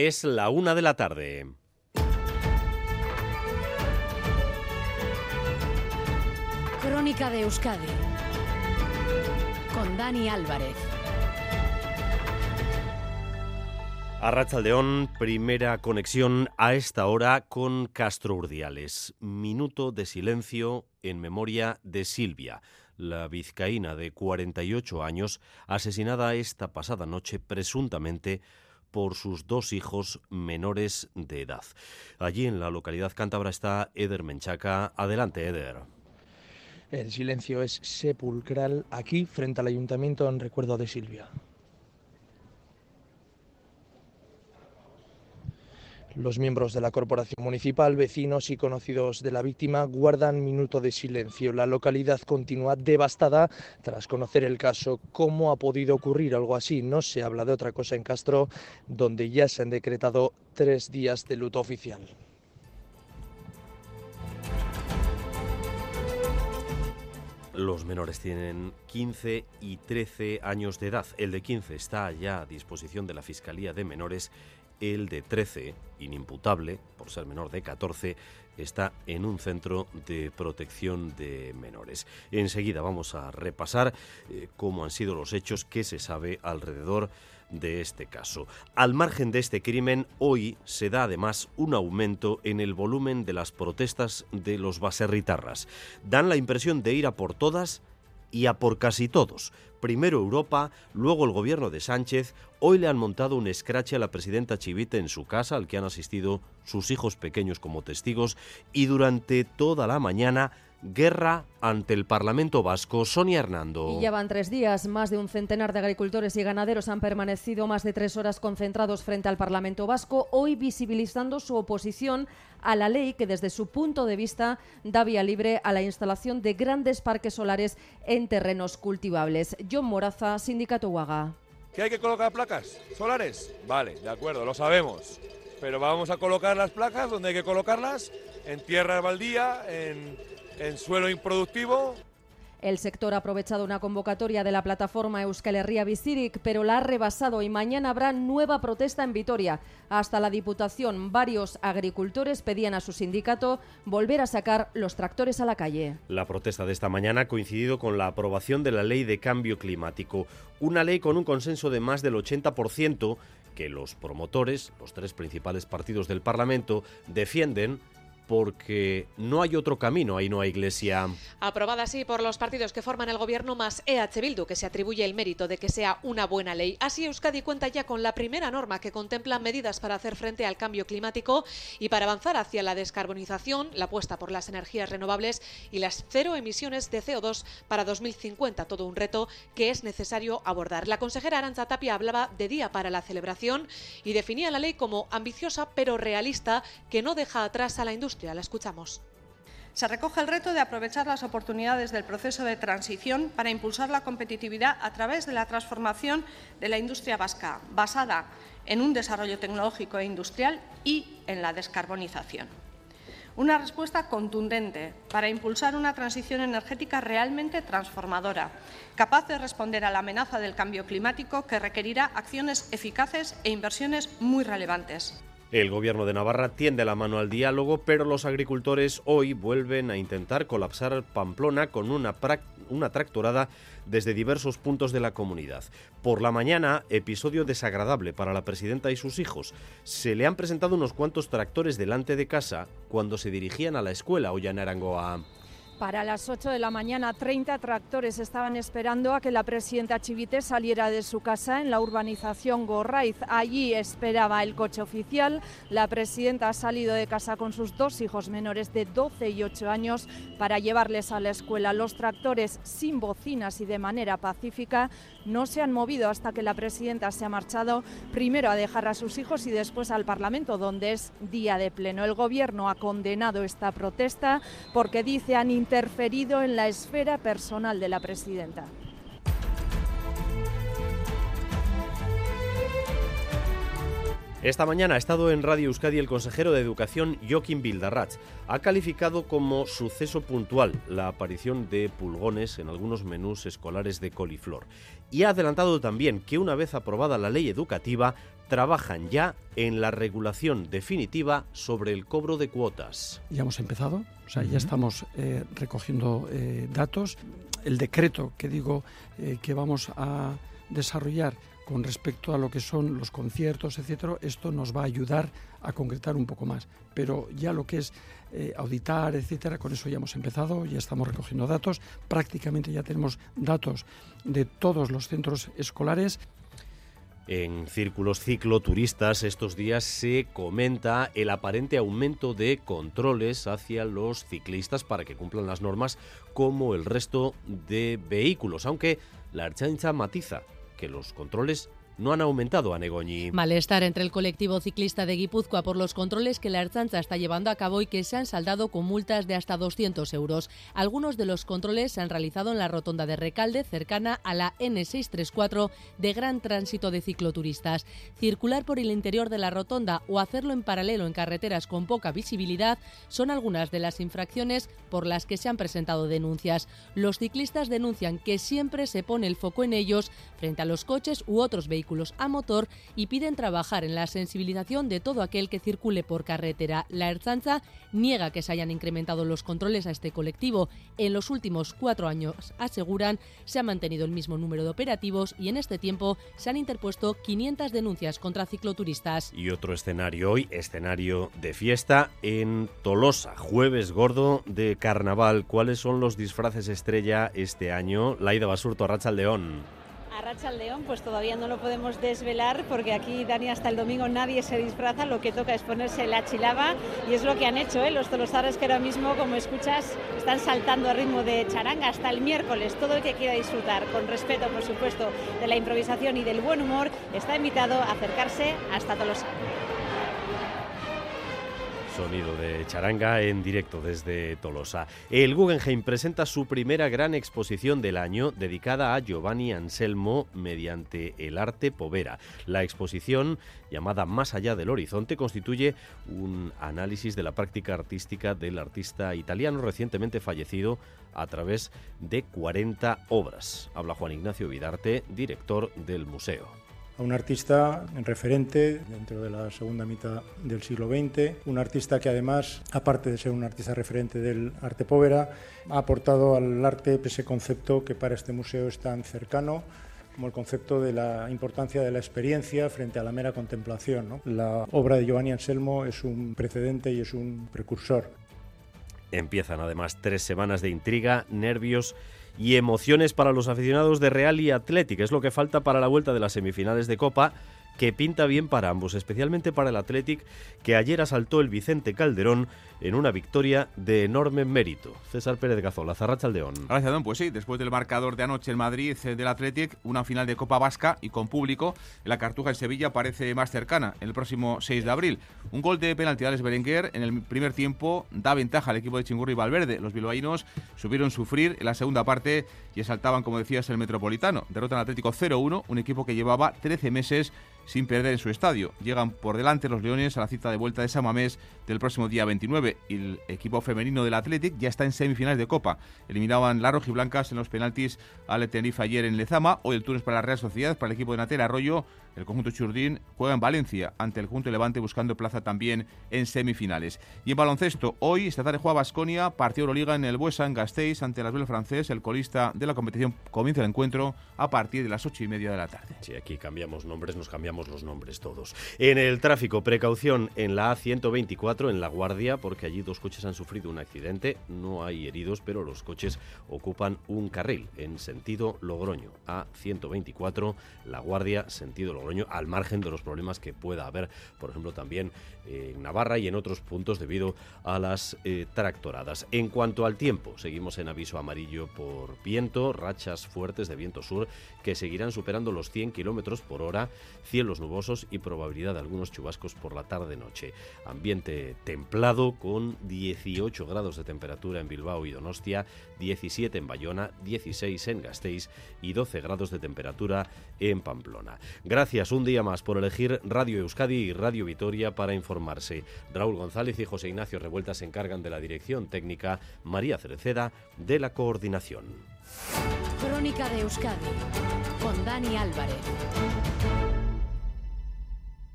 Es la una de la tarde. Crónica de Euskadi con Dani Álvarez. Arrachaldeón, primera conexión a esta hora con Castro Urdiales. Minuto de silencio en memoria de Silvia, la vizcaína de 48 años, asesinada esta pasada noche presuntamente por sus dos hijos menores de edad. Allí en la localidad cántabra está Eder Menchaca. Adelante, Eder. El silencio es sepulcral aquí frente al ayuntamiento en recuerdo de Silvia. Los miembros de la corporación municipal, vecinos y conocidos de la víctima guardan minuto de silencio. La localidad continúa devastada tras conocer el caso. ¿Cómo ha podido ocurrir algo así? No se habla de otra cosa en Castro, donde ya se han decretado tres días de luto oficial. Los menores tienen 15 y 13 años de edad. El de 15 está ya a disposición de la Fiscalía de Menores. El de 13, inimputable, por ser menor de 14, está en un centro de protección de menores. Enseguida vamos a repasar eh, cómo han sido los hechos que se sabe alrededor de este caso. Al margen de este crimen, hoy se da además un aumento en el volumen de las protestas de los baserritarras. Dan la impresión de ir a por todas y a por casi todos. Primero Europa, luego el gobierno de Sánchez. Hoy le han montado un escrache a la presidenta Chivite en su casa, al que han asistido sus hijos pequeños como testigos, y durante toda la mañana guerra ante el Parlamento Vasco. Sonia Hernando. Y ya van tres días. Más de un centenar de agricultores y ganaderos han permanecido más de tres horas concentrados frente al Parlamento Vasco, hoy visibilizando su oposición a la ley que desde su punto de vista da vía libre a la instalación de grandes parques solares en terrenos cultivables. John Moraza, Sindicato Huaga. ¿Que hay que colocar placas solares? Vale, de acuerdo, lo sabemos. Pero vamos a colocar las placas donde hay que colocarlas, en tierra baldía, en en suelo improductivo. El sector ha aprovechado una convocatoria de la plataforma Euskal Herria Bizirik, pero la ha rebasado y mañana habrá nueva protesta en Vitoria. Hasta la Diputación, varios agricultores pedían a su sindicato volver a sacar los tractores a la calle. La protesta de esta mañana ha coincidido con la aprobación de la Ley de Cambio Climático, una ley con un consenso de más del 80% que los promotores, los tres principales partidos del Parlamento, defienden porque no hay otro camino, ahí no hay iglesia. Aprobada así por los partidos que forman el gobierno más EH Bildu, que se atribuye el mérito de que sea una buena ley. Así Euskadi cuenta ya con la primera norma que contempla medidas para hacer frente al cambio climático y para avanzar hacia la descarbonización, la apuesta por las energías renovables y las cero emisiones de CO2 para 2050, todo un reto que es necesario abordar. La consejera Aranza Tapia hablaba de día para la celebración y definía la ley como ambiciosa pero realista que no deja atrás a la industria la escuchamos. Se recoge el reto de aprovechar las oportunidades del proceso de transición para impulsar la competitividad a través de la transformación de la industria vasca, basada en un desarrollo tecnológico e industrial y en la descarbonización. Una respuesta contundente para impulsar una transición energética realmente transformadora, capaz de responder a la amenaza del cambio climático que requerirá acciones eficaces e inversiones muy relevantes. El gobierno de Navarra tiende la mano al diálogo, pero los agricultores hoy vuelven a intentar colapsar Pamplona con una, una tractorada desde diversos puntos de la comunidad. Por la mañana, episodio desagradable para la presidenta y sus hijos. Se le han presentado unos cuantos tractores delante de casa cuando se dirigían a la escuela Arangoa. Para las 8 de la mañana, 30 tractores estaban esperando a que la presidenta Chivite saliera de su casa en la urbanización Gorraiz. Allí esperaba el coche oficial. La presidenta ha salido de casa con sus dos hijos menores de 12 y 8 años para llevarles a la escuela. Los tractores sin bocinas y de manera pacífica no se han movido hasta que la presidenta se ha marchado primero a dejar a sus hijos y después al Parlamento, donde es día de pleno. El Gobierno ha condenado esta protesta porque dice han interferido en la esfera personal de la presidenta. Esta mañana ha estado en Radio Euskadi el consejero de Educación Joaquín Bildarratz. Ha calificado como suceso puntual la aparición de pulgones en algunos menús escolares de coliflor. Y ha adelantado también que una vez aprobada la ley educativa, trabajan ya en la regulación definitiva sobre el cobro de cuotas. Ya hemos empezado, o sea, ya estamos eh, recogiendo eh, datos. El decreto que digo eh, que vamos a desarrollar con respecto a lo que son los conciertos, etcétera, esto nos va a ayudar a concretar un poco más. Pero ya lo que es eh, auditar, etcétera, con eso ya hemos empezado, ya estamos recogiendo datos, prácticamente ya tenemos datos de todos los centros escolares. En círculos cicloturistas estos días se comenta el aparente aumento de controles hacia los ciclistas para que cumplan las normas como el resto de vehículos, aunque la Archancha matiza que los controles no han aumentado a Negoñi. Malestar entre el colectivo ciclista de Guipúzcoa por los controles que la Ertzaintza está llevando a cabo y que se han saldado con multas de hasta 200 euros. Algunos de los controles se han realizado en la rotonda de Recalde, cercana a la N634 de gran tránsito de cicloturistas. Circular por el interior de la rotonda o hacerlo en paralelo en carreteras con poca visibilidad son algunas de las infracciones por las que se han presentado denuncias. Los ciclistas denuncian que siempre se pone el foco en ellos frente a los coches u otros vehículos a motor y piden trabajar en la sensibilización de todo aquel que circule por carretera. La Erzanza niega que se hayan incrementado los controles a este colectivo. En los últimos cuatro años, aseguran, se ha mantenido el mismo número de operativos y en este tiempo se han interpuesto 500 denuncias contra cicloturistas. Y otro escenario hoy, escenario de fiesta en Tolosa, jueves gordo de carnaval. ¿Cuáles son los disfraces estrella este año? Laida Basurto, Racha León. A León, pues todavía no lo podemos desvelar porque aquí, Dani, hasta el domingo nadie se disfraza, lo que toca es ponerse la chilaba y es lo que han hecho ¿eh? los tolosares que ahora mismo, como escuchas, están saltando a ritmo de charanga hasta el miércoles. Todo el que quiera disfrutar, con respeto, por supuesto, de la improvisación y del buen humor, está invitado a acercarse hasta Tolosa. Sonido de charanga en directo desde Tolosa. El Guggenheim presenta su primera gran exposición del año dedicada a Giovanni Anselmo mediante el arte povera. La exposición, llamada Más allá del horizonte, constituye un análisis de la práctica artística del artista italiano recientemente fallecido a través de 40 obras. Habla Juan Ignacio Vidarte, director del museo a un artista referente dentro de la segunda mitad del siglo XX, un artista que además, aparte de ser un artista referente del arte povera, ha aportado al arte ese concepto que para este museo es tan cercano, como el concepto de la importancia de la experiencia frente a la mera contemplación. La obra de Giovanni Anselmo es un precedente y es un precursor. Empiezan además tres semanas de intriga, nervios y emociones para los aficionados de Real y Atlético. Es lo que falta para la vuelta de las semifinales de Copa que pinta bien para ambos, especialmente para el Athletic, que ayer asaltó el Vicente Calderón en una victoria de enorme mérito. César Pérez Gazola, Zarrachaldeón. Gracias. Pues sí, después del marcador de anoche en Madrid eh, del Athletic, una final de Copa Vasca y con público, la Cartuja en Sevilla parece más cercana el próximo 6 de abril. Un gol de penalti de Berenguer en el primer tiempo da ventaja al equipo de Chingurri y Valverde. Los bilbaínos subieron sufrir en la segunda parte y asaltaban, como decías, el Metropolitano. Derrotan Atlético 0-1, un equipo que llevaba 13 meses sin perder en su estadio. Llegan por delante los Leones a la cita de vuelta de Samamés del próximo día 29 y el equipo femenino del Athletic ya está en semifinales de Copa. Eliminaban las rojiblancas en los penaltis al Tenerife ayer en Lezama. Hoy el turno es para la Real Sociedad, para el equipo de Natera Arroyo. El conjunto Churdín juega en Valencia ante el conjunto Levante buscando plaza también en semifinales. Y en baloncesto, hoy esta tarde juega Basconia, partido Euroliga en el Buesa en Gasteiz ante las Bel francés. El colista de la competición comienza el encuentro a partir de las ocho y media de la tarde. Sí, aquí cambiamos nombres, nos cambiamos los nombres todos. En el tráfico, precaución en la A124 en La Guardia, porque allí dos coches han sufrido un accidente. No hay heridos, pero los coches ocupan un carril en sentido Logroño. A124, La Guardia, sentido Logroño al margen de los problemas que pueda haber, por ejemplo, también en Navarra y en otros puntos debido a las eh, tractoradas. En cuanto al tiempo, seguimos en aviso amarillo por viento, rachas fuertes de viento sur que seguirán superando los 100 kilómetros por hora, cielo cielos nubosos y probabilidad de algunos chubascos por la tarde-noche. Ambiente templado con 18 grados de temperatura en Bilbao y Donostia, 17 en Bayona, 16 en Gasteiz y 12 grados de temperatura en Pamplona. Gracias un día más por elegir Radio Euskadi y Radio Vitoria para informarse. Raúl González y José Ignacio Revuelta se encargan de la dirección técnica, María Cereceda de la coordinación. Crónica de Euskadi con Dani Álvarez.